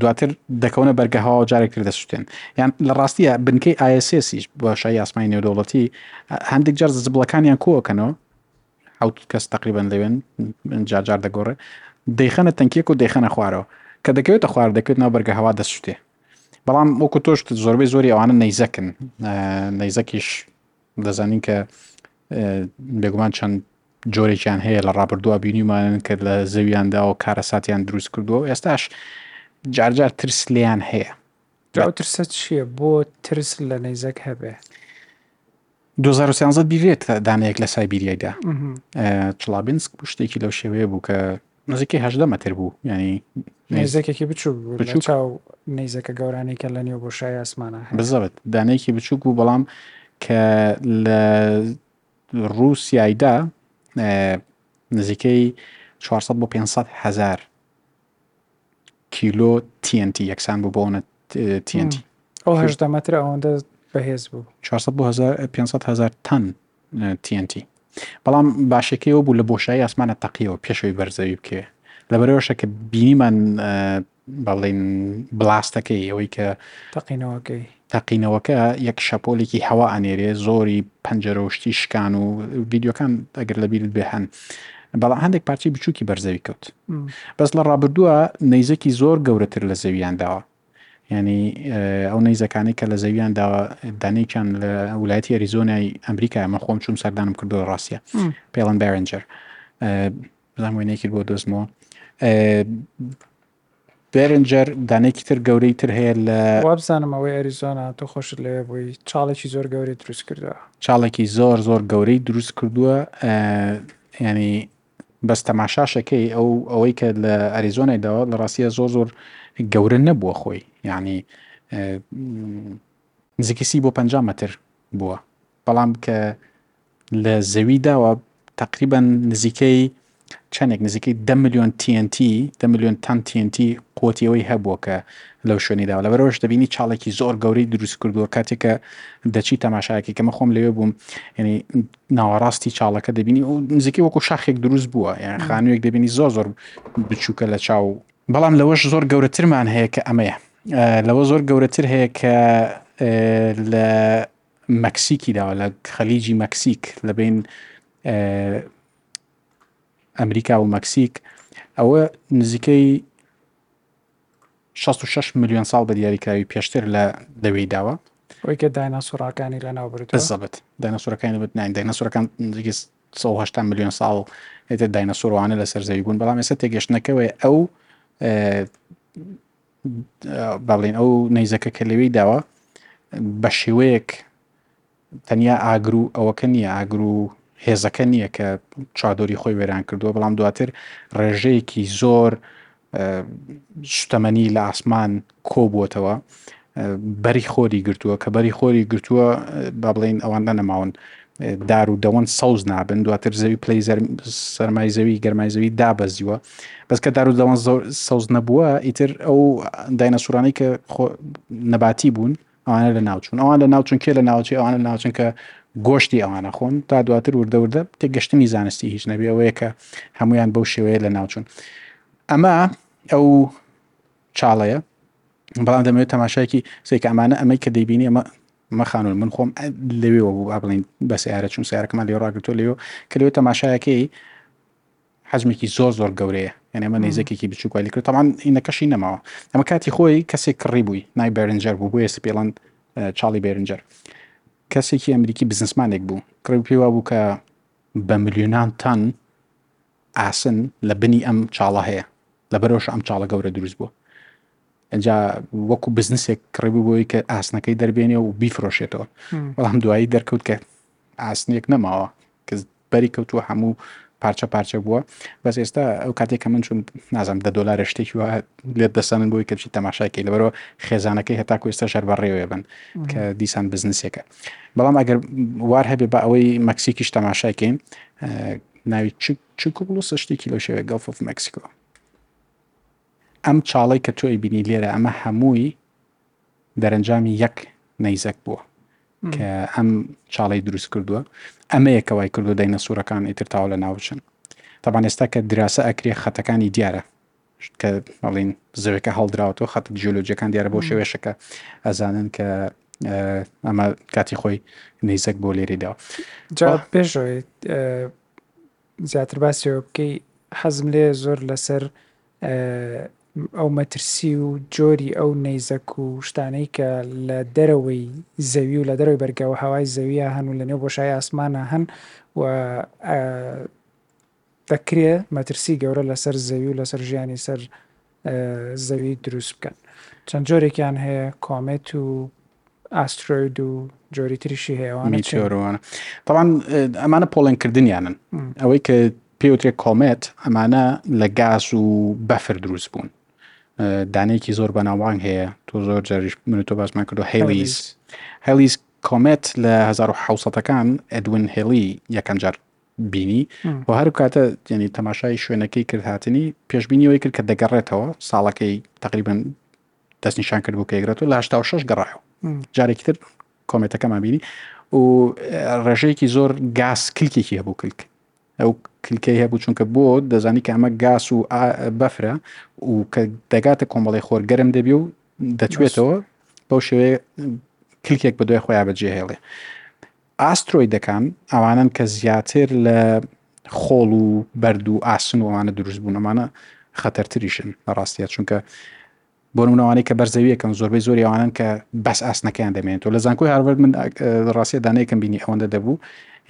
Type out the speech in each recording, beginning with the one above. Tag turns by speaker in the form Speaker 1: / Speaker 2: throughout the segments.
Speaker 1: دواتر دەکەونە بەرگە هەواو جارێک تر دەسوتێن یان لە ڕاستیە بنکەی ئایسێسیش باشای ئاسمانی نێودەوڵەتی هەندێک جار زبڵەکانیان کۆکەنەوە حوت کەس تقریبان لەوێن جارجار دەگۆڕێ دەیخەنە تەنکێک و دەیخەنە خوارەوە کە دەکەوێتە خوار دەکەوێت ناو بەرگە هەوا دەسوتێ بەڵام وەکو تۆشت زۆربەی زۆری ئەوانە نەیزەکن نەیزەکیش دەزانین کە بێگومان چەند جۆرێکیان هەیە لە ڕابردووە بینیمانن کە لە زەویانداوە کارەساتیان دروست کردووە و ئێستاش جارجار ترس لێیان هەیە ئەو
Speaker 2: ترسە چییە بۆ ترس لە نەیزەک هەبێ؟
Speaker 1: 2013 بیرێت دانەیەک لە سایبیریایدا چڵابینسک بوو شتێکی لەو شێوەیە بوو کە نزیکەی هەدە مەتر بوو ینی
Speaker 2: نێزەکێکی بچوو بچوو چاو نەیزەکە گەورانی کە لە نێو بۆ شای ئاسمانە
Speaker 1: بزەبت دانەیەکی بچووک بوو بەڵام کە لە ڕووسیایدا نزیکەی چوار سەد بۆ پێنج سەد هەزار کیلۆ TNT یەکسان بوو بۆ TNT
Speaker 2: ئەو هەشتا مەتر ئەوەندە بەهێز بوو
Speaker 1: 400 بۆ 500 هزار تەن TNT بەڵام باشەکەیەوە بوو لە بۆشایی ئاسمانە تەقیەوە پێشەوەی بەرزەوی بکەوێ لەبەرەوەشە کە بینیمان بەڵێن بڵاستەکەی ئەوەی کە
Speaker 2: تەقینەوەکەی
Speaker 1: تەقینەوەکە یەک شەپۆلێکی هەوا ئەنێرێ زۆری پەنجەرۆشتی شکان و ڤیددیوکان ئەگەر لە بیرت بێ هەن بەڵام هەندێک پارچی بچووکی بەرزەوی کەوت بەس لە ڕابردووە نەیزەکی زۆر گەورەتر لە زەویان داوە ینی ئەو نەیزەکانی کە لە زەویان داوە دانێکیان لە ویلایەتی ئەریزۆنای ئەمریکا من خۆم چوم سەردانم کردو ڕاستە پێڵەن بەرنجەر بزانم وێنەیەکت بۆ دۆزمەوە بێرنجەر دانێکی تر گەورەی تر هەیە لە
Speaker 2: وابزانم ئەوەی ئەریزۆنا تۆ خۆشت لەوێ بووی چاڵێکی زۆر گەورەی دروست کردووە
Speaker 1: چاڵێکی زۆر زۆر گەورەی دروست کردووە ینی بەس تەماشاشەکەی ئەو ئەوەی کە لە ئەریزۆنای داوە لە ڕاستە زۆر زۆر گەورە نەبووە خۆی ینی نزیکیسی بۆ پ متر بووە بەڵام کە لە زەوی داوە تەقریبەن نزیکەی چەندێک نزیکەی دە ملیۆن TNT دە ملیۆن تەن TNT قوتیەوەی هەبووە کە لەو شوێنی داوە لەبەرەوەش دەبینی چاڵێکی زۆر گەورەی دروست کردووە کاتێکە دەچی تەماشاکی کە مەخۆم لەوێ بووم ینی ناوەڕاستی چاڵەکە دەبینی و نزیکەی وەکو شاخێک دروست بووە یان خانوویەک دەبینی زۆر زۆر بچووکە لە چاو بەڵام لەوەش زۆر گەورەترمان هەیە کە ئەمەیە لەوە زۆر گەورەتر هەیە کە لە مەکسیکی داوە لە خەلیجی مەکسیک لە بین ئەمریکا و مەکسیک ئەوە نزیکەی 66 میلیۆن ساڵ بە دیاریکراوی پێشتر لە دەوێی داوە
Speaker 2: وەیکە دایناسۆراکانی لە ناوبرێت
Speaker 1: زەبت دایناسۆرەکانی بت ناین دایناسۆرەکان 1970 میلیۆن ساڵ هێتە دایناسۆروانە لەسەر زەوی بوون بەڵام ئێستا تێگەشتنەکەوەی ئەو با بڵێین ئەو نەیزەکە کە لەوێی داوە بە شێوەیەک تەنیا ئاگر و ئەوەکە نییە ئاگر و هێزەکە نییە کە چادۆری خۆی وێران کردووە بەڵام دواتر ڕێژەیەکی زۆر شتەمەنی لە ئاسمان کۆبووتەوە بەری خۆری گرتووە کە بەری خۆری گرتووە با بڵین ئەوان نەنەماون دار و دەوەن سەوز نابن دواتر زەوی پلی سەرمای زەوی گەرمای زەوی دابەزیوە بەس کە دارو دەوان زۆر سەوز نەبووە ئیتر ئەو داینەسورانەی کە نەباتی بوون ئەوانە لە ناوچون ئەوان لە ناوچون کێ لە ناوچی ئەوان لە ناوچن کە گۆشتی ئەوانە خۆن تا دواتر وردەوردە تێگەشتنی زانستی هیچ نەبێ ئەوەیە کە هەمویان بەو شێوەیە لە ناوچون ئەمە ئەو چاڵەیە بەڵام دەمەوێت تەماشایکی سێکە ئەمانە ئەمەی کە دەیبینی ئەمە مەخانون من خۆم لەوێەوە بوو ئابڵین بە سیارە چون سیارەکەمان لێ ڕاگرتۆ لێو کە لێو تەماشایەکەی حەجمێکی زۆر زۆر گەورەیە یعنی ئەمە نەیزەکێکی بچووک وای لەکرد تەمان ئینەکەشی نەماوە ئەمە کاتی خۆی کەسێک کڕی بووی نای بەرنجەر بوو بۆ ئێستا پێڵەن چاڵی بێرنجەر کەسێکی ئەمریکی بزنسمانێک بوو کڕی پێوا بوو کە بە ملیۆنان تەن ئاسن لە بنی ئەم چاڵە هەیە لە بەرەوش ئەم چاڵە گەورە دروست بوو ئەجا وەکو بزنسێک کڕی بوو بۆی کە ئاسنەکەی دەربێنێ و بیفرۆشێتەوە بەڵام دوایی دەرکەوت کە ئاسنێک نەماوە کە بەری کەوتووە هەموو پارچە پارچە بووە بەس ئێستا ئەو کاتێک کە من چون نازم دە دلار شتێکی وە لێت دەسەنن بۆی کەچی تەماشاکی لەبەرەوە خێزانەکەی هەتاکو ئێستا شەر بەڕێوێ بن کە دیسان بزنسێکە بەڵام ئەگەر وار هەبێ بە ئەوەی مەکسیکیش تەماشاکەین ناوی چ گوڵ و سشتێکی لەو شێوێ گەڵف مەکسیکۆ ئەم چاڵی کە تۆی بینی لێرە ئەمە هەمووی دەرەنجامی یەک نەیزەک بووە کە ئەم چاڵی دروست کردووە ئەمەیە کە وای کردو دەینە سوورەکان ئیتر تاو لە ناوچن تاوان ئێستا کە دراسە ئەکرێ خەتەکانی دیارە کە ئەڵین زەوێکە هەڵدراوەوە خەت جیۆلۆجیەکان دیارە بۆ شێوێشەکە ئەزانن کە ئەمە کاتی خۆی نەیزەک بۆ
Speaker 2: لێرێدا پێشەوەی زیاتر باسی ئەوە بکەی حەزم لێیە زۆر لەسەر ئەو مەترسی و جۆری ئەو نەیزەک و شتانەی کە لە دەرەوەی زەوی و لە دەرەوەی بەرگەوە هەوای زەویە هەن و لە نێو بۆشای ئاسمانە هەن و دەکرێ مەترسی گەورە لەسەر زەوی و لەسەر ژیانی سەر زەوی دروست بکەن چەند جۆرێکیان هەیە کۆمێت و ئاسترۆید و جۆری تریشی هەیە
Speaker 1: ئەوانە چین؟ میتیۆر و وانە تەبان اه، ئەمانە پۆڵێنکردنیانن ئەوەی کە پێوترێت کۆمێت ئەمانە لە گاز و بەفر دروست بوون اه، دانەیەکی زۆر بەناوبانگ هەیە تۆ زۆر جاریش من و تۆ باسمان کردو هێلیز هێلیز کۆمێت لە 1970ەکان ئەدوین هێلی یەکەم جار بینی و هەر کاتە یعنی تەماشای شوێنەکەی کرد هاتنی پێشبینیەوەی کرد کە دەگەڕێتەوە ساڵەکەی تقریبن دەست نیشان کرد بوو کە یەکگرتو لە هشتا و شش گەڕایەوە جارێکی تر کۆمێتەکەمان بینی و ڕێژەیەکی زۆر گاس کلکێکی هەبوو کلک ئەو کلکەی هەبوو چونکە بۆ دەزانی کە ئەمە گاس و بەفرە و کە دەگاتە کۆمەڵی خۆر گەرم دەبێ و دەچێتەوە بەو شێوەیە کلکێک بە دوای خۆیان بەجێهێڵێ ئاسترۆیدەکان ئەوانەن کە زیاتر لە خۆڵ و بەرد و ئاسن و ئەوانە دروست بوون ئەمانە خەتەرتریشن لە ڕاستیە چونکە بۆ نمونەوانەی کە بەرزەویەکەن زۆربەی زۆری ئەوانن کە بەس ئاسنەکەیان دەمێنێتەوە لە زانکۆی هارڤەرد من ڕاستیە دانەیەکم بینی ئەوەندە دەبوو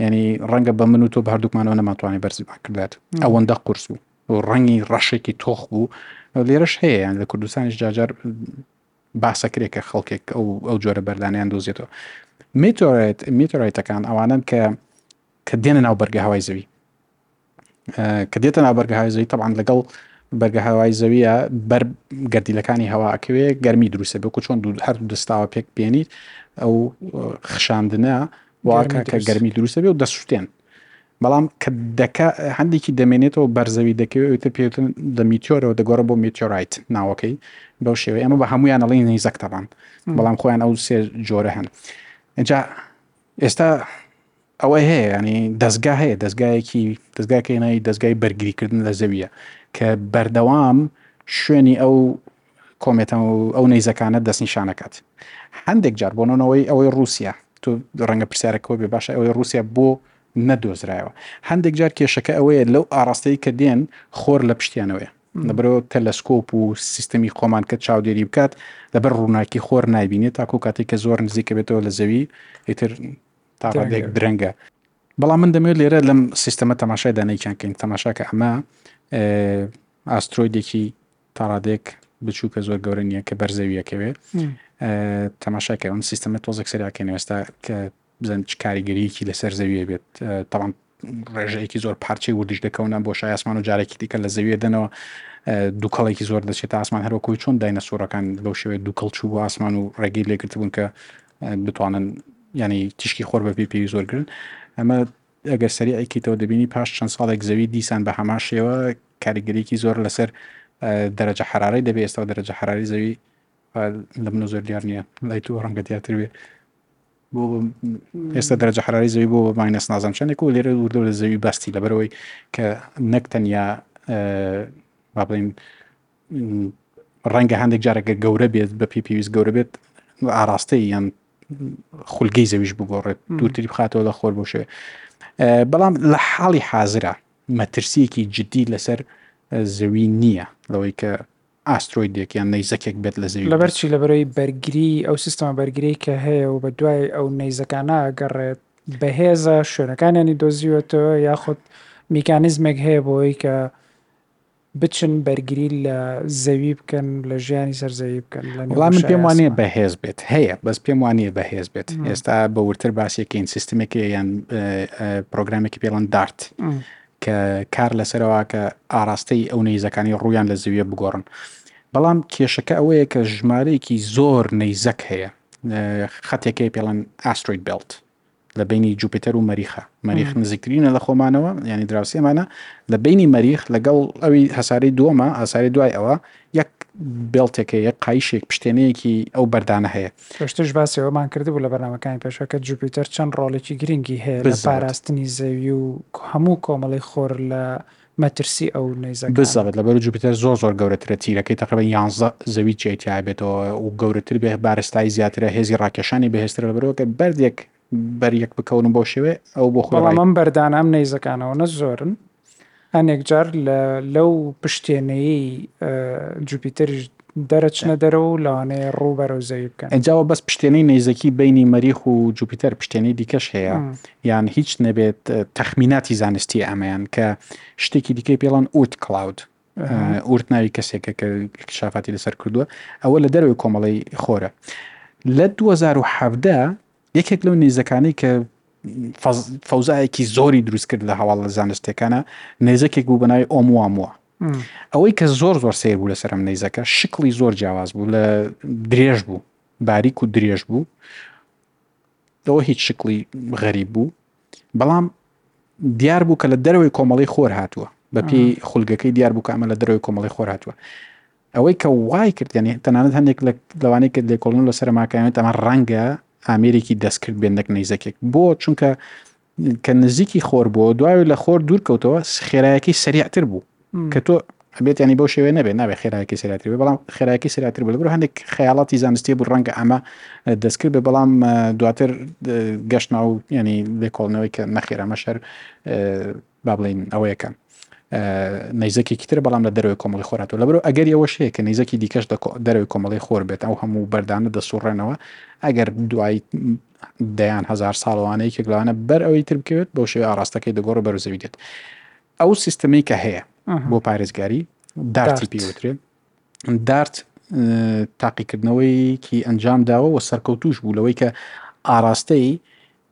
Speaker 1: ینی ڕەنگە بە من و تۆ هەردووکمانەوە نەماتوانانی بەرزمان کردات ئەوەندە قورس بوو ڕەنگی ڕەشێکی تۆخ بوو لێرەش هەیە یان لە کوردستانیش جاجار باسە کرێ کە خەڵکێک ئەو ئەو جۆرە بەردانیان دۆزیێتەوە میتۆرێت میتۆرێتەکان ئەوانن کە کە دێنە ناو بەرگە هەوای زەوی کە دێتە ناو بەرگە هاوای زەوی تەبان لەگەڵ بەرگە هەوای زەویە بەر گردیلەکانی هەواکەوێ گەرمی دروستە بکو چۆن هەر دەستاوە پێک بێنیت ئەو خشاندنە واکە کە گەرمی دروستە بێ و دەستشتێن بەڵام کە دەکە هەندێکی دەمێنێتەوە بەرزەوی دەکەوێت ئەویتر پێوتن لە میتۆرەوە دەگۆڕە بۆ میتۆرایت ناوەکەی بەو شێوەی ئەمە بە هەمویان ئەڵین نیزەک تەبان بەڵام خۆیان ئەو سێ جۆرە هەن اینجا ئێستا ئەوەی هەیە ینی دەستگا هەیە دەستگایەکی دەستگاکەی ناوی دەستگای بەرگریکردن لە زەویە کە بەردەوام شوێنی ئەو کۆمێتە و ئەو نەیزەکانە دەستنیشان ئەکات هەندێک جار بۆ نەوەی ئەوەی ڕووسیا تو ڕەنگە پرسیارەکەەوە بێ باشە ئەوەی ڕووسیا بۆ نەدۆزرایەوە هەندێک جار کێشەکە ئەوەیە لەو ئاراستەی کە دێن خۆر لە پشتیانەوەە لەبەرەوە تەلەسکۆپ و سیستەمی خۆمان کە چاودێری بکات لەبەر ڕووناکی خۆر نایبینێت تاکو کاتی کە زۆر نزیکە بێتەوە لە زەوی ئیتر تاڕادێک درەنگە بەڵام من دەمێت لێرە لەم سیستەمە تەماشای دانێکیان کەین تەماشاکە ئەمە ئاسترۆیدێکی تاڕادەیەک بچووکە زۆر گەورە نییە کە بەر زەویەکەوێ تەماشاکە ئەم سیستەمە تۆزێک سەریاکەن ئێستا کە بزن چ کاریگەریەکی لەسەر زەویە بێت تاوان ڕێژەیەکی زۆر پارچەی وردش دەکەونە بۆ شایسمان و جارێکی دیکە لە زەویە دەنەوە دووکەڵێکی زۆر دەچێت ئاسمان هەروەکوی چۆن داینە سوورەکان بەو شێوێت دووکەڵ چوو بۆ ئاسمان و ڕێگەی لێگرتبوون کە بتوانن ینی تیشکی خۆر بەپی پێوی زۆرگرن ئەمە ئەگەر سەریع کەیتەوە دەبینی پاش چەند ساڵێک زەوی دیسان بە هەمان شێوە کاریگەریکی زۆر لەسەر دەرەجە حرارەی دەبێت ئێستا دەرەجە حراری زەوی لە منە زۆر دیار نییە لای تۆ ڕەنگە دیاتر بێ بۆ ئێستا دەرەجە حراری زەوی بۆ ماینەس نازم چەندێک و لێرە وردە لە زەوی بەستی لەبەرەوەی کە نەک تەنیا با بڵین ڕەنگە هەندێک جارەکە گەورە بێت بە پێی پێویست گەورە بێت ئاراستەی یان خولگەی زەویش بگۆڕێت دوورتری بخاتەوە لە خۆر بۆ شوێ بەڵام لە حاڵی حازرە مەترسیەکی جددی لەسەر زەوی نییە لەوەی کە ئاسترۆیدێک یان نەیزەکێک بێت لە زەوی
Speaker 2: لەبەرچی لە بەرەی بەرگری ئەو سیستەمە بەرگری کە هەیە و بە دوای ئەو نەیزەکانە گەڕێت بەهێزە شوێنەکانیانی دۆزیوەتەوە یاخود میکانیزمێک هەیە بۆی کە بچن بەرگری لە زەوی بکەن لە ژیانی سەر زەوی بکەن لە
Speaker 1: وڵام من پێم وانەیە بەهێز بێت هەیە بەس پێم وانە بەهێز بێت ئێستا بە ورتر باسیەکەین سیستمێک یان پرۆگرامێکی پێڵەن دارت کە کار لەسەرەوە کە ئاراستەی ئەو نەیزەکانی ڕویان لە زەویە بگۆڕن بەڵام کێشەکە ئەوەیە کە ژمارەیەکی زۆر نەیزەک هەیە خەتێکی پێڵەن ئاستروید بلت لە بینی جوپیتەر و مەریخە مەریخ نزیکترینە لە خۆمانەوە ینی دراوسێمانە لە بینی مەریخ لەگەڵ ئەوی هەسارەی دووەمە ئاساری دوای ئەوە یەک بێڵتێکە یەک قایشێک پشتێنەیەکی ئەو بەردانە هەیە
Speaker 2: پێشترش باسیەوەمان کردبوو لە بەرنمەکانی پێشەکە جوپیتەر چەند ڕۆڵێکی گرنگی هەیە لە پاراستنی زەوی و هەموو کۆمەڵی خۆر لە مەترسی ئەو
Speaker 1: نەیزەکانە. بزەبت لەبەرو جوپیتەر زۆر زۆر گەورەترە تیرەکەی تەقریبەن یانزە زەوی جیای تیایە بێتەوە و گەورەتر بێ بارستایی زیاترە هێزی ڕاکێشانی بەهێزترە لەبەرو گەر بەردێک بەر یەک بکەون و بەو شێوەیە ئەو بۆ
Speaker 2: خۆی بەڵام ڕای ئەم بەردانە ئەم نەیزەکانەوەنە زۆرن هەنێک جار لە لەو پشتێنەیەی ئە جوپیتەریش دەرەچنە دەرەوە و لەوانەیە ڕوو بەرەو زەوی بکەن.
Speaker 1: ئینجا وە بەس پشتێنەی نەیزەکی بەینی مەریخ و جوپیتەر پشتێنەی دیکەش هەیە یان هیچ نەبێت تەخمیناتی زانستیە ئەمەیان کە شتێکی دیکەی پێڵان ئورت کلاود ئورت ناوی کەسێکە کە اکتشافاتی لەسەر کردووە ئەوە لە دەروی کۆمەڵی خۆرە لە 2017 یەکێک لەو نێزەکانەی کە فەوزایەکی زۆری دروست کرد لە هەواڵە زانستێکانە نێزەکێک بوو بەناوی ئۆمواموە ئەوەی کە زۆر زۆر سیر بوو لەسەرم نەیزەکە شکڵی زۆر جیاواز بوو لە درێژ بوو باریک و درێژ بوو لەوە هیچ شکڵی غەریب بوو بەڵام دیار بوو کە لە دەرەوەی کۆمەڵی خۆر هاتووە بەپی خولگەکەی دیار بوو کامە لە دەرەوەی کۆمەڵی خۆر هاتووە ئەوەی کە وای کرد یعنی تەنانەت هەندێک لەوانەی کە لێکۆڵن لە سەرماکەیانێت ئەمە ڕەنگە ئامێرێکی دەستکرد بێن نەک نەیزەکێک بۆ چونکە کە نزیکی خۆر بۆ دوای لە خۆر دوور کەوتەوە خێرایەکی سریعتر بوو کە تۆ بێت ینی بۆ شێوێ نەبێت نابێت خێراکی سراتر بێ بەڵام خێراکی سراتر بل بر هەندێک خەیاڵاتی زانستی بوو ڕەنگە ئەمە دەستکرد بە بەڵام دواتر گەشتنا و ینی لێکۆڵنەوەی کە نەخێرامە شەر با بڵێین ئەوەیە کە نەیزەکێکی تر بەڵام لە دەروی کۆمەڵی خۆراتەوە لەبەر ئەگەر یەوەش هەیە کە نەیزەکی دیکەش دەروی کۆمەڵی خۆر بێت ئەو هەموو بەردانە دەسوڕێنەوە ئەگەر دوای دەیان هزار ساڵوانەیە کێکلاوانە بەر ئەوەی تر بکەوێت بەو شێوە ئاراستەکەی دەگۆڕ بەر زەوی دێت ئەو سیستمی کە هەیە بۆ پارێزگاری دارتی پێوترێت دارت تاقیکردنەوەیکی ئەنجام داوە و سەرکەوتوش بوو لەوەی کە ئاراستەی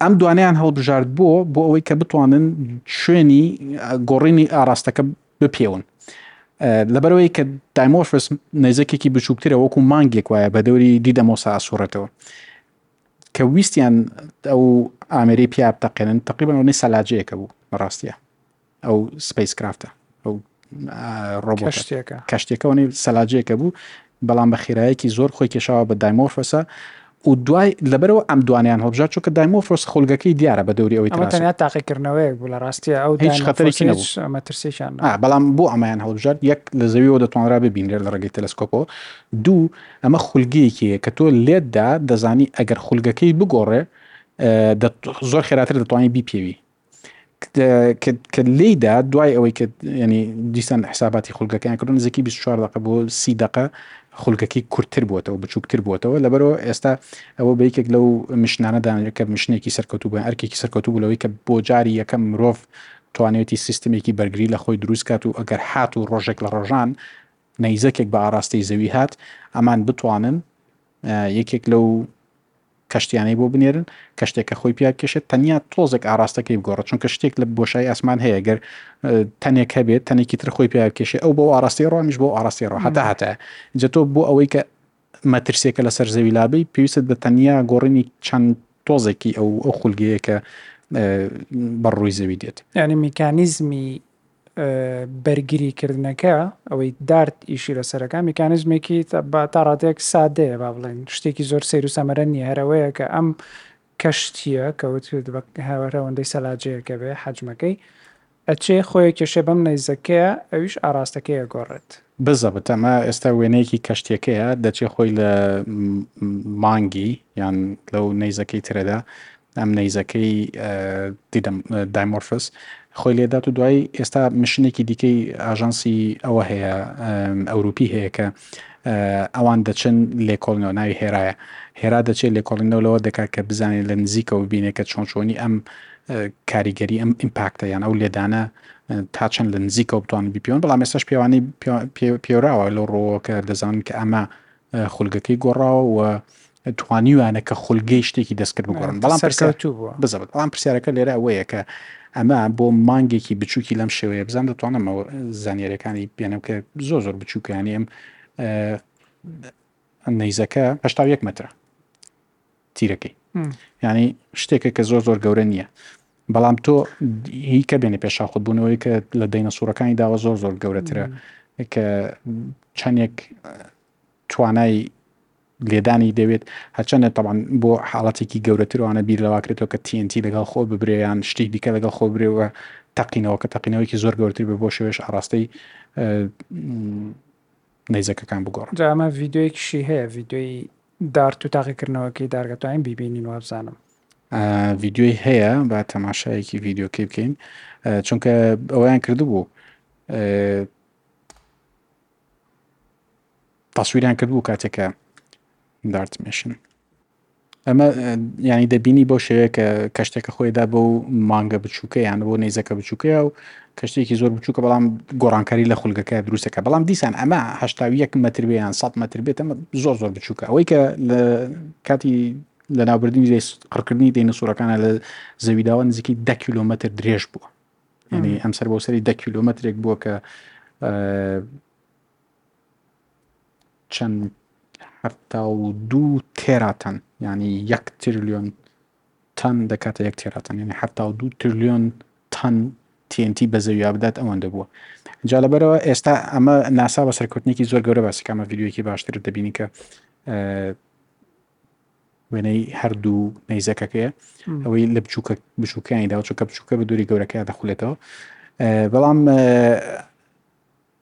Speaker 1: ئەم دوانەیان هەڵبژاردبووە بۆ ئەوەی کە بتوانن شوێنی گۆڕینی ئاراستەکە بپێون لەبەرەوەی کە دایمۆفرس نەیزەکێکی بچووکترە وەکو مانگێک وایە بە دەوری دیدەمۆسا ئاسوڕێتەوە کە ویستیان ئەو ئامری پیا بتەقێنن تقریبان ئەوەی سەلاجەیەەکە بوو بەڕاستە ئەو سپیس کرافتە ئەو ڕۆبۆشتێکە کەشتێکەوەی سەلاجەیەکە بوو بەڵام بە خێرایەکی زۆر خۆی کێشاوە بە دایمۆفۆسە و دوای لەبەرەوە ئەم دوانیان هەڵبژار چونکە دایمۆفۆس خولگەکەی دیارە بە دەوری ئەوەی
Speaker 2: تەنیا تاقیکردنەوەیەک بوو لە ڕاستیە ئەو
Speaker 1: هیچ خەتەرێکی
Speaker 2: مەترسیشان
Speaker 1: بەڵام بۆ ئەمایان هەڵبژار یەک لە زەویەوە دەتوانرا ببینێت لە ڕێگەی تەلسکۆپەوە دوو ئەمە خولگەیەکی کە تۆ لێتدا دەزانی ئەگەر خولگەکەی بگۆڕێ زۆر خێراتر دەتوانانی بیپێوی کە لێیدا دوای ئەوەی کە ینی دیسان حساباتی خولگەکەیان کردو نزیکی 24 دقە بۆ سی دقە خولگەکەی کورتتر بووەوە بچووکتر بووەوە لەبەرەوە ئێستا ئەوە بە یەکێک لەو مشنانەدان کە مشنێکی سەرکەوتوب ئەرکێکی سەرکەوتوب بوو لەوەی کە بۆ جاری یەکەم مرۆڤ توانێتی سیستمێکی بەرگری لە خۆی دروست کات و ئەگەر هات و ڕۆژێک لە ڕۆژان نەیزەکێک بە ئاراستەی زەوی هات ئەمان بتوانن یەکێک لەو کەشتیانەی بۆ بنێرن کە شتێکە خۆی پیا بکێشێت تەنیا تۆزێک ئاراستەکەی بگۆڕە چونکە شتێک لە بۆشای ئاسمان هەیە گەر تەنێک هەبێت تەنێکی تر خۆی پیا بکێشێ ئەو بۆ ئاراستی ڕۆمیش بۆ ئاراستی ڕۆ هەتا هەتا جەتۆ بۆ ئەوەی کە مەترسێکە لە سەر زەوی لابی پێویست بە تەنیا گۆڕینی چەند تۆزێکی ئەو ئەو خولگەیە کە بەڕووی زەوی دێت
Speaker 2: ینی میکانیزمی بەرگری کردنەکە ئەوەی دارت ئیشی لەسەرەکە میکانیزمێکی تاڕادەیەک سادەیە با بڵێن شتێکی زۆر سەیر و سەمەرە نیە هەرەوەیە کە ئەم کەشتیە کەوت هاوەرەوەندەی سەلاجەیەکە بێ حەجمەکەی ئەچێ خۆی کێشێ بەم نەیزەکەیە ئەویش ئاراستەکەی ئەگۆڕێت
Speaker 1: بزەبت ئەمە ئێستا وێنەیەکی کەشتەکەیە دەچێ خۆی لە مانگی یان لەو نەیزەکەی ترەدا ئەم نەیزەکەی دیدم دایمۆرفس خۆی لێدات و دوای ئێستا مشنێکی دیکەی ئاژانسی ئەوە هەیە ئەوروپی هەیە کە ئەوان دەچن لێکۆڵنەوە ناوی هێرایە هێرا دەچێت لێکۆڵینەوە لەوە دەکات کە بزانێت لە نزیکەوە بینێت کە چۆن چۆنی ئەم کاریگەری ئەم ئیمپاکتە یان ئەو لێدانە تا چەند لە نزیکەوە بتوان بپیون بەڵام ئێستاش پێوانی پێوراوە لەو ڕۆوە کە دەزانن کە ئەمە خولگەکەی گۆڕاوە و توانیویانە کە خولگەی شتێکی دەستکرد بگۆڕن، بەڵام بزەبت بەڵام پرسیارەکە لێرە ئەوەیە کە ئەمە بۆ مانگێکی بچووکی لەم شێوەیە بزان دەتوانم زانیارەکانی بێنم کە زۆر زۆر بچووکیانی ئەم نەیزەکە هشتا یەک مترە تیرەکەی ینی شتێکە کە زۆر زۆر گەورە نییە بەڵام تۆ هی کە بێنە پێشا خود بوونەوەی کە لە دەینە سوورەکانی داوە زۆر زۆر گەورەترە کە چەندێک توانای لێدانی دەوێت هەرچەندە تەبان بۆ حاڵەتێکی گەورەتر وانە بیر لەواکرێتەوە کە TNT لەگەڵ خۆ ببرێیان شتی دیکە لەگەڵ خۆ برێوە تەقینەوە کە تەقینەوەیکی زۆر گەورتر بە بۆ شێوێش ئاراستەی نەیزەکەکان بگۆڕ
Speaker 2: جامە ڤیددیوەیەکیشی هەیە ڤیددیوی دارت و تاقیکردنەوەکەی دارگەتوانین بیبینین وابزانم
Speaker 1: ڤیددیوی هەیە با تەماشایەکی ڤیددیوکەی بکەین چونکە ئەویان کردبوو تاسویریان کردبوو کاتێک کە دارتمێشن ئەمە ینی دەبینی بۆ شەیە کە کەشتێکە خۆیدا بۆ مانگە بچووکە یان بۆ نەیزەکە بچووکەیە و کەشتێکی زۆر بچووکە بەڵام گۆڕانکاری لە خولگەکە دروستەکە بەڵام دیسان ئەمە هشتا یەک متر بیان 100 متر بێت ئەمە زۆر زۆر بچووکە ئەوەی کە لە کاتی لە ناوبردنی لێ قڕکردنی دێنە سوورەکانە لە زەویداوە نزیکی ده کیلومتر درێژ بووە ینی ئەم سەر بۆ سەری ده کیلومترێک بووە کە چەند حەفتا و دوو تێراتەن یعنی یەک تریلیۆن تەن دەکاتە یەک تێراتەن یعنی حەفتا و دوو تریلیۆن تەن TNT بە زەویا بدات ئەوەندە بووە جا لەبەرەوە ئێستا ئەمە ناسا بە سەرکوتنێکی زۆر گەورە باسی کامە ڤیددیوەکی باشتر دەبینی کە وێنەی هەردوو نەیزەکەکەیە ئەوەی لە بچووکە بچووکانی داوچۆکە بچووکە بە دووری گەورەکە دەخولێتەوە بەڵام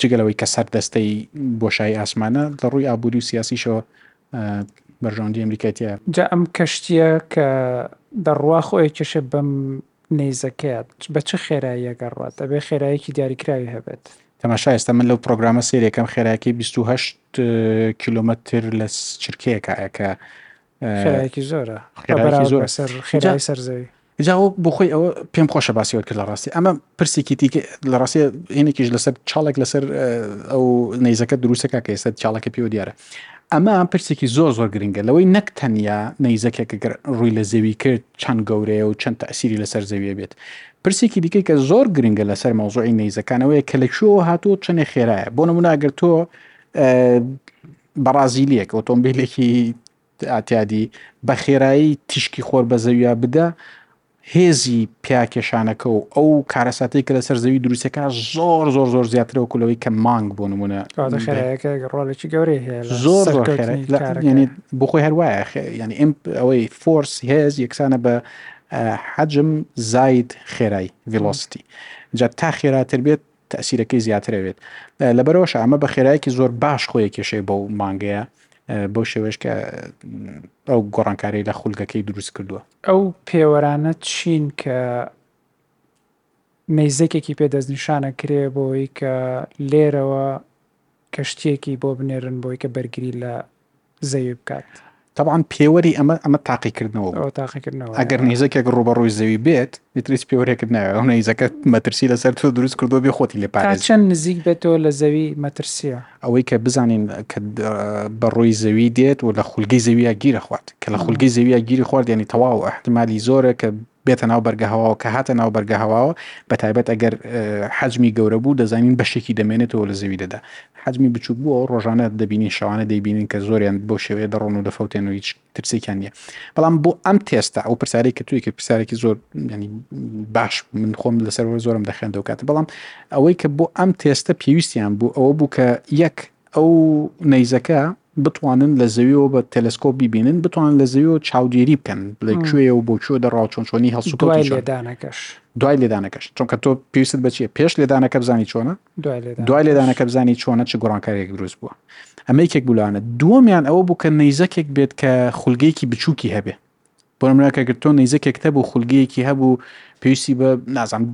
Speaker 1: جگە لەوەی کە سەر دەستەی بۆشایی ئاسمانە، لە ڕووی ئابووری و سیاسیشەوە بەرژەوەندی ئەمریکای تیایە.
Speaker 2: جا ئەم کەشتییە کە دەڕوا خۆ ئەیکێشێ بەم نەیزەکەیە، بە چ خێراییەک ئەڕوات؟ ئەبێ خێراییەکی دیاریکراوی هەبێت.
Speaker 1: تەماشا ئێستا من لەو پرۆگرامە سەیرێکەم خێراییەکەی بیست و هەشت کیلۆمەتر لە چرکەیەکایە کە
Speaker 2: خێرایەکی زۆرە خێرایەکی زۆرە سەر خێرای سەر
Speaker 1: زەوی جاوە بخۆی ئەوە پێم خۆشە باسیەوە کرد لە ڕاستی ئەمە پرسێکی تیکە لە ڕاستی هێنێکیش لەسەر چاڵێک لەسەر ئەو نەیزەکە دروستەکە کە ئێستا چاڵەکە پێوە دیارە ئەمە پرسێکی زۆر زۆر گرنگە لەوەی نەک تەنیا نەیزەکێک گەر ڕووی لە زەوی کرد چەند گەورەیە و چەند تاسیری لەسەر زەویە بێت پرسێکی دیکەی کە زۆر گرنگە لەسەر مەوزوعی نەیزەکانەوەی کە لە کوێوە هاتووە چەنێ خێرایە بۆ نموناگەر تۆ بەڕازیلیەک ئۆتۆمبیلێکی ئاتیادی بە خێرایی تیشکی خۆر بە زەویا بدا هێزی پیاکێشانەکە و ئەو کارەساتی کە لەسەر زەوی دروستەکە زۆر زۆر زۆر زیاترەوە کولەوەی کە مانگ بۆ نمونە
Speaker 2: ڕۆڵێکی گەورەی هەیە
Speaker 1: زۆر بخۆی هەروایە ینی ئەم ئەوەی فۆرس هێز یەکسانە بە حەجم زایت خێرای ڤلۆستی جا تا خێراتر بێت تەئسیرەکەی زیاتر ئەوێت لەبەرەوەشە ئەمە بە خێرایەکی زۆر باش خۆیە کێشەی بەو مانگەیە بەو شێوەش کە ئەو گۆڕانکاری لە خولگەکەی دروست کردووە
Speaker 2: ئەو پێوەرانە چین کە نەیزەکێکی پێ دەستنیشانە کرێ بۆی کە لێرەوە کەشتیەکی بۆ بنێرن بۆی کە بەرگری لە زەوی بکات.
Speaker 1: تەبعەن پێوەری ئەمە ئەمە تاقیکردنەوە بوو.
Speaker 2: ئەوە تاقیکردنەوە.
Speaker 1: ئەگەر نیزەکێک ڕووبەڕووی زەوی بێت ئیتر هیچ پێوەرێکت ناوێت ئەو نیزەکە مەترسی لەسەر تۆ دروست کردووە بێ خۆتی لێ پارێزی.
Speaker 2: تا چەند نزیک بێت تۆ لە زەوی مەترسییە.
Speaker 1: ئەوەی کە بزانین کە بە ڕووی زەوی دێت و لە خولگەی زەویە گیر ئەخوات کە لە خولگەی زەویە گیری خوارد یانی تەواو ئەحتمالی زۆرە کە بێتە ناو بەرگە هەواوە کە هاتە ناو بەرگە هەواوە بە تایبەت ئەگەر حەجمی گەورە بوو دەزانین بەشێکی دەمێنێتەوە لە زەوی دەدا حەجمی بچووک بوو ئەو ڕۆژانە دەبینین شەوانە دەیبینین کە زۆریان بۆ شێوەیە دەڕۆن و دەفەوتێن و هیچ ترسێکیان نیە بەڵام بۆ ئەم تێستە ئەو پرسیاری کە توی کرد پرسیارێکی زۆر ینی باش من خۆم لەسەر زۆرم دەخێندەوە کات بەڵام ئەوەی کە بۆ ئەم تێستە پێویستیان بوو ئەوە بوو کە یەک ئەو نەیزەکە بتوانن لە زەویەوە بە تەلەسکۆپ بیبینن، بتوانن لە زەویەوە چاودێری بکەن، بڵێ کوێیە و بۆ کوێ دەڕوا و چۆن چۆنی هەڵسوکەوتی چۆنە.
Speaker 2: دوای لێدانەکەش.
Speaker 1: دوای لێدانەکەش. چونکە تۆ پێویستت بە چییە؟ پێش لێدانەکە بزانی چۆنە؟ دوای لێدانەکەش. دوای لێدانەکە بزانی چۆنە چ گۆڕانکاریەک دروست بووە. ئەمە یەکێک بوو لەوانە. دووەمیان ئەوە بوو کە نەیزەکێک بێت کە خولگەیەکی بچووکی هەبێ. بۆ نمونە کە گرتۆ نەیزەکێک هەبوو خولگەیەکی هەبوو پێویستی بە نازانم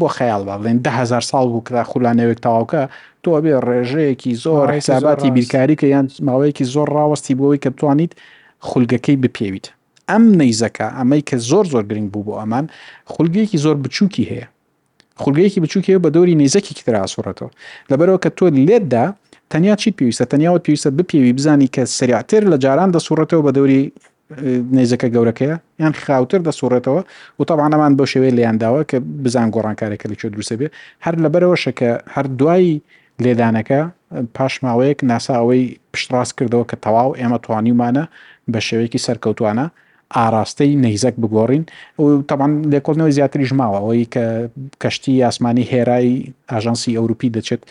Speaker 1: بۆ خەیاڵ با بڵێین دە هەزار ساڵ بوو کە خولانەوێک تەواو کە تۆ ئەبێ ڕێژەیەکی زۆر ماوەیەکی زۆر حساباتی ڕاست. بیرکاری کە یان ماوەیەکی زۆر ڕاوەستی بۆ ئەوەی کە بتوانیت خولگەکەی بپێویت ئەم نەیزەکە ئەمەی کە زۆر زۆر گرنگ بوو بۆ ئەمان خولگەیەکی زۆر بچووکی هەیە خولگەیەکی بچووکی هەیە بە دەوری نەیزەکێکی تر ئاسوڕێتەوە لەبەرەوە کە تۆ لێتدا تەنیا چیت پێویستە تەنیاوت پێویستە بپێوی بزانی کە سریعتر لە جاران دەسوڕێتەوە بە دەوری نەیزەکە گەورەکەیە یان خاوتر دەسوڕێتەوە و تەبعەن ئەمان بەو شێوەیە لێیان داوە کە بزان گۆڕانکارێکە لە کوێ دروستە بێ هەر لەبەرەوەشە کە هەر دوای لێدانەکە پاش ماوەیەک ناسا ئەوەی پشتڕاست کردەوە کە تەواو ئێمە توانیومانە بە شێوەیەکی سەرکەوتوانە ئاراستەی نەیزەک بگۆڕین و تەبان لێکۆڵنەوەی زیاتریش ماوە ئەوەی کە کەشتی یاسمانی هێرای ئاژانسی ئەوروپی دەچێت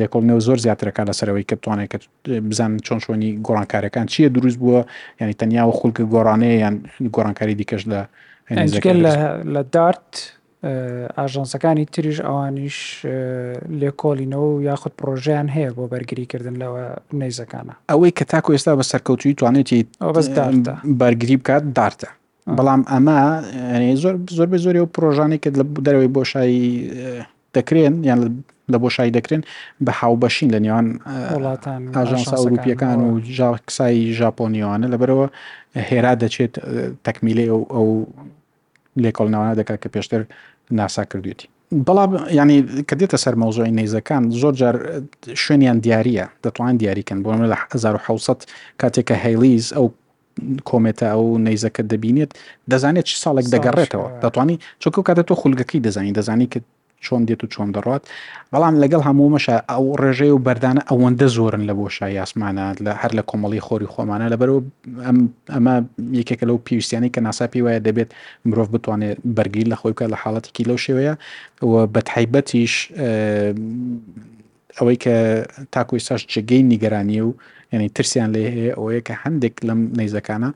Speaker 1: لێکۆڵنەوە زۆر زیاترەکە لەسەرەوەی کە بتوانێت بزانن چۆن چۆنی گۆڕانکاریەکان چیە دروست بووە یعنی تەنیا و خولکە گۆڕانەیە یان گۆڕانکاری دیکەش لە
Speaker 2: لە دارت ئاژانسەکانی تریش ئەوانیش لێکۆڵینەوە و یاخود پرۆژیان هەیە بۆ بەرگریکردن لەوە نەیزەکانە
Speaker 1: ئەوەی کە تاکو ئێستا بە سەرکەوتوی توانێتی بەرگری بکات دارتە بەڵام ئەمە زۆر زۆر بە زۆری و پرۆژانەی کە لە دەرەوەی بۆشایی دەکرێن یان لە بۆشایی دەکرێن بە هاوبەشین لە نێوان ئاژانسا ئەوروپیەکان و کسایی ژاپۆنیوانە لەبەرەوە هێرا دەچێت تەکمیلی ئەو ئەو لێکۆڵنەوانە دەکات کە پێشتر ناسا کردوێتی بەڵام ینی کە دێتە سەر مەوزۆی نەیزەکان زۆر جار شوێنیان دیارە دەتوان دیاریکەن بۆ لە 1970 کاتێکە هەیلیز ئەو کۆمێتە ئەو نەیزەکە دەبینێت دەزانێت چ ساڵێک دەگەڕێتەوە دەتوانی چۆکە و کاتە تۆ خولگەکەی دەزانانی دەزانی کە چۆن دێت و چۆن دەڕات بەڵام لەگەڵ هەموومەشە ئەو ڕێژەیە و بەردانە ئەوەندە زۆرن لە بۆ شای یاسمانە لە هەر لە کۆمەڵی خۆری خۆمانە لەبەرەوە ئەمە یەکێکە لەو پێویستیانی کە ناسا پێی وایە دەبێت مرۆڤ بتوانێت بەرگری لە خۆی بکە لە حاڵەتێکی لەو شێوەیە و بەتحیبەتیش ئەوەی کە تاکو ئیستاش جێگەی نیگەرانیە و یعنی ترسیان لێ هەیە ئەوەیە کە هەندێک لەم نەیزەکانە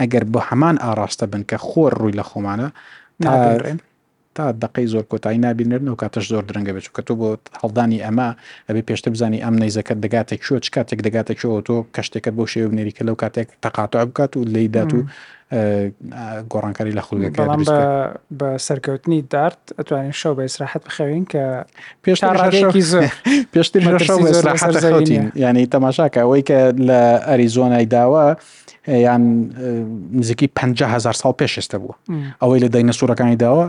Speaker 1: ئەگەر بۆ هەمان ئاڕاستە بن کە خۆر ڕووی لە خۆمانە تا تا دقەی زۆر کۆتایی نابینرن و کاتەش زۆر درنگە بێت کە تۆ بۆ هەڵدانی ئەمە ئەبێ پێشتر بزانانی ئەم نەیزەکە دەگاتە کوێ چ کاتێک دەگاتە کوێەوە تۆ کەشتێکەکە بۆ شێوە بنێری کە لەو کاتێک تەقاتە بکات و لێدات و گۆڕانکاری لە خولگەکە دروست بکات.
Speaker 2: بەڵام بە سەرکەوتنی دارت ئەتوانین شەو بە ئیسراحەت بخەوین کە پێشتر ڕادەیەکی زۆر
Speaker 1: پێشتر ژە شەو بە ئیسراحەت دەخەوتین یانی تەماشاکە ئەوەی کە لە ئەریزۆنای داوە یان نزیکی پەنجا هەزار ساڵ پێش ئێستا بووە ئەوەی لە داینەسوورەکانی داوە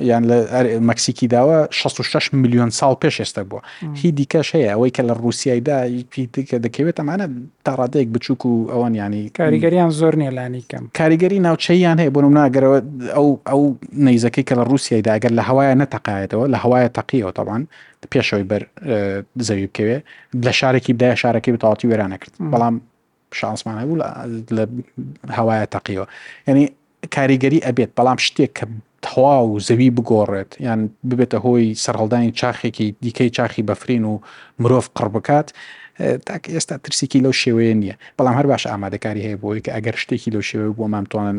Speaker 1: یان لە مەکسیکی داوە شەست و شەش ملیۆن ساڵ پێش ئێستا بووە هی دیکەش هەیە ئەوەی کە لە ڕووسیایدا هیچی دیکە دەکەوێت ئەمانە تا ڕادەیەک بچووک و ئەوان یانی
Speaker 2: کاریگەریان زۆر نییە لانی کەم
Speaker 1: کاریگەری ناوچەییان هەیە بۆم ناگەرەوە ئەو ئەو نەیزەکەی کە لە ڕووسیایدا ئەگەر لە هەوایە نەتەقایەتەوە لە هەوایە تەقیەوە تەوان پێشەوەی بەر اه، زەوی بکەوێ لە شارێکی بدایە شارەکەی بە تەواوەتی وێرانەکرد بەڵام شانسمان هەبوو لە هەوایە تەقیەوە یعنی کاریگەری ئەبێت بەڵام شتێک کە تەواو زەوی بگۆڕێت یان ببێتە هۆی سەرهەڵدانی چاخێکی دیکەی چاخی بەفرین و مرۆڤ قڕ بکات تاک ئێستا ترسێکی لەو شێوەیە نییە بەڵام هەر باش ئامادەکاری هەیە بۆی کە ئەگەر شتێکی لەو شێوەیە بۆ مامتوانن